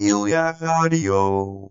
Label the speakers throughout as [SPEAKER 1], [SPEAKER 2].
[SPEAKER 1] Ilja Radio.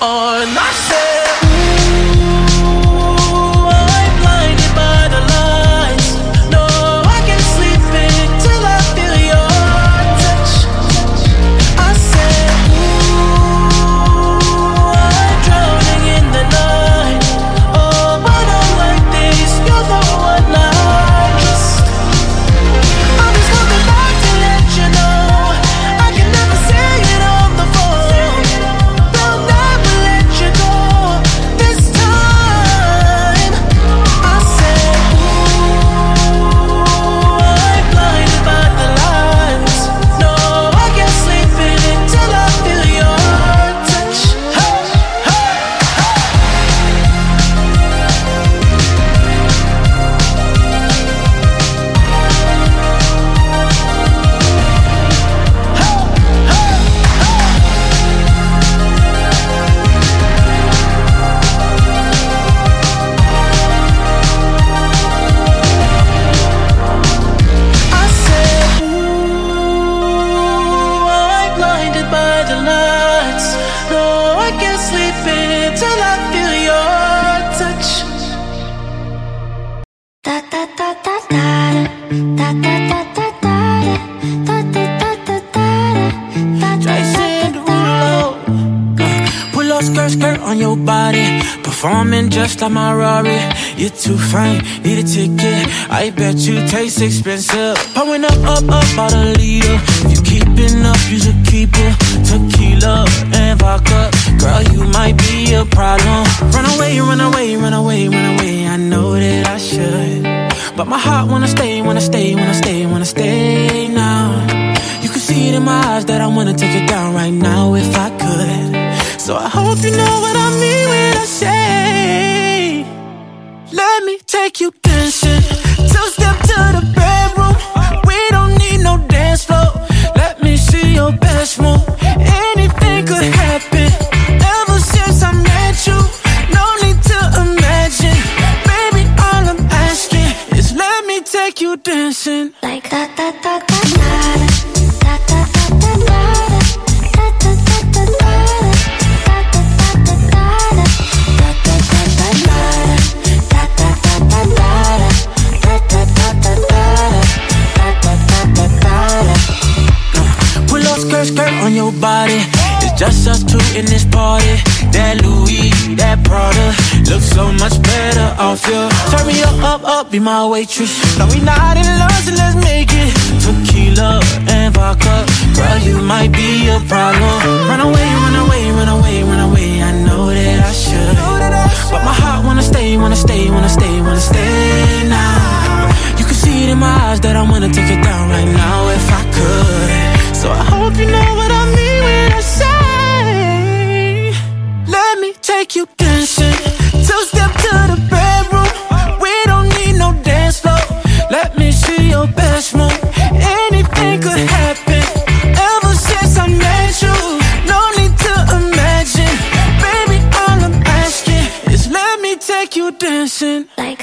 [SPEAKER 2] on. No, I can't sleep until I feel your touch.
[SPEAKER 3] Da da da da da da da da da da da da da da da
[SPEAKER 2] Tyson Rulo,
[SPEAKER 4] pull up skirt skirt on your body, performing just like my Rari. You're too fine, need a ticket. I bet you taste expensive. Pouring up, up, up, out a liter Keeping up, you should keep it. Tequila and vodka. Girl, you might be a problem. Run away, run away, run away, run away. I know that I should. But my heart wanna stay, wanna stay, wanna stay, wanna stay now. You can see it in my eyes that I wanna take it down right now if I could. So I hope you know something
[SPEAKER 3] like da da da, da da da da da.
[SPEAKER 4] that, that. Skirt, skirt on your body. It's just us two in this party. That Louis, that. Prada off you. Turn me up, up, up, be my waitress. Now we not in love, so let's make it tequila and vodka. Girl, you might be a problem. Run away, run away, run away, run away. I know that I should, but my heart wanna stay, wanna stay, wanna stay, wanna stay now. You can see it in my eyes that I wanna take
[SPEAKER 1] it down right now if I could. So I hope you know what I mean when I say, let me take you.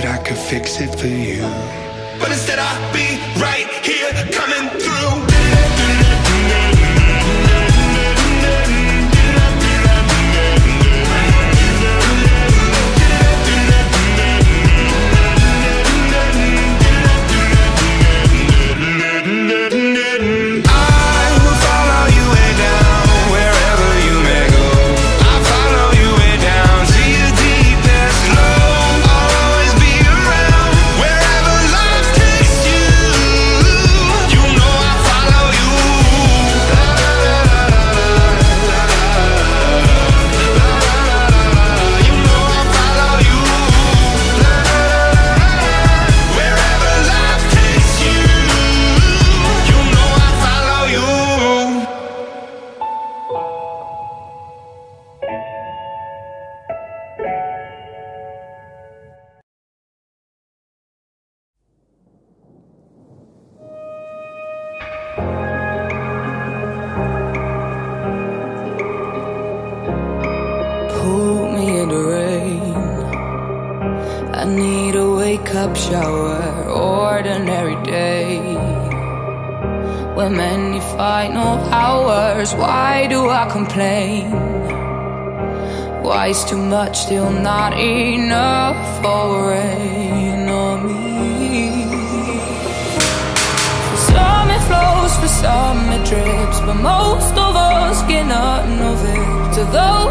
[SPEAKER 1] I could fix it for you. But instead, I'll be right here coming through.
[SPEAKER 5] cup shower, ordinary day. When many final hours, why do I complain? Why is too much still not enough for rain on me? For some it flows, for some it drips, but most of us cannot know it. To those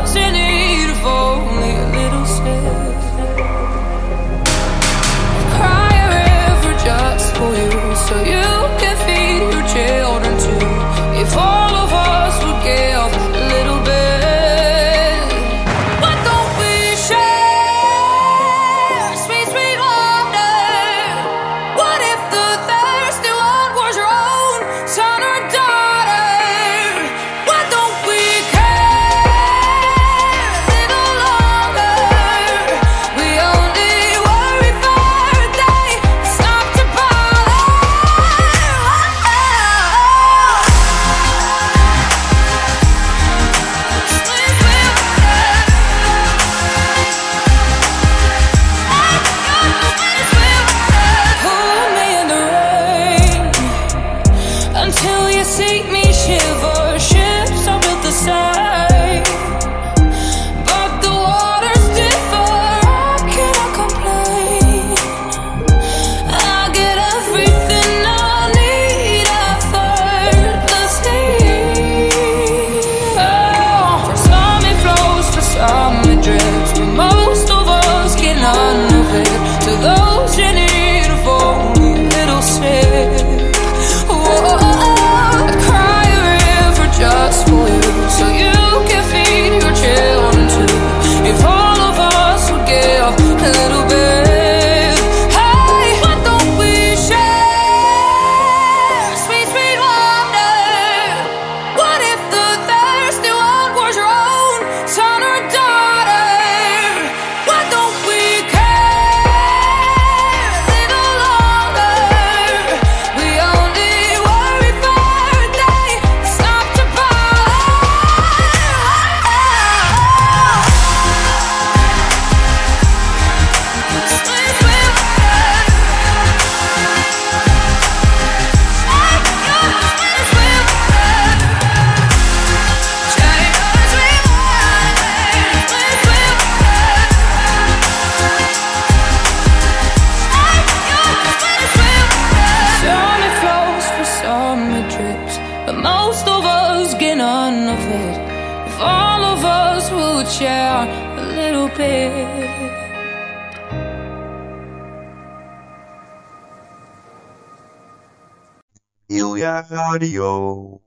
[SPEAKER 6] Radio.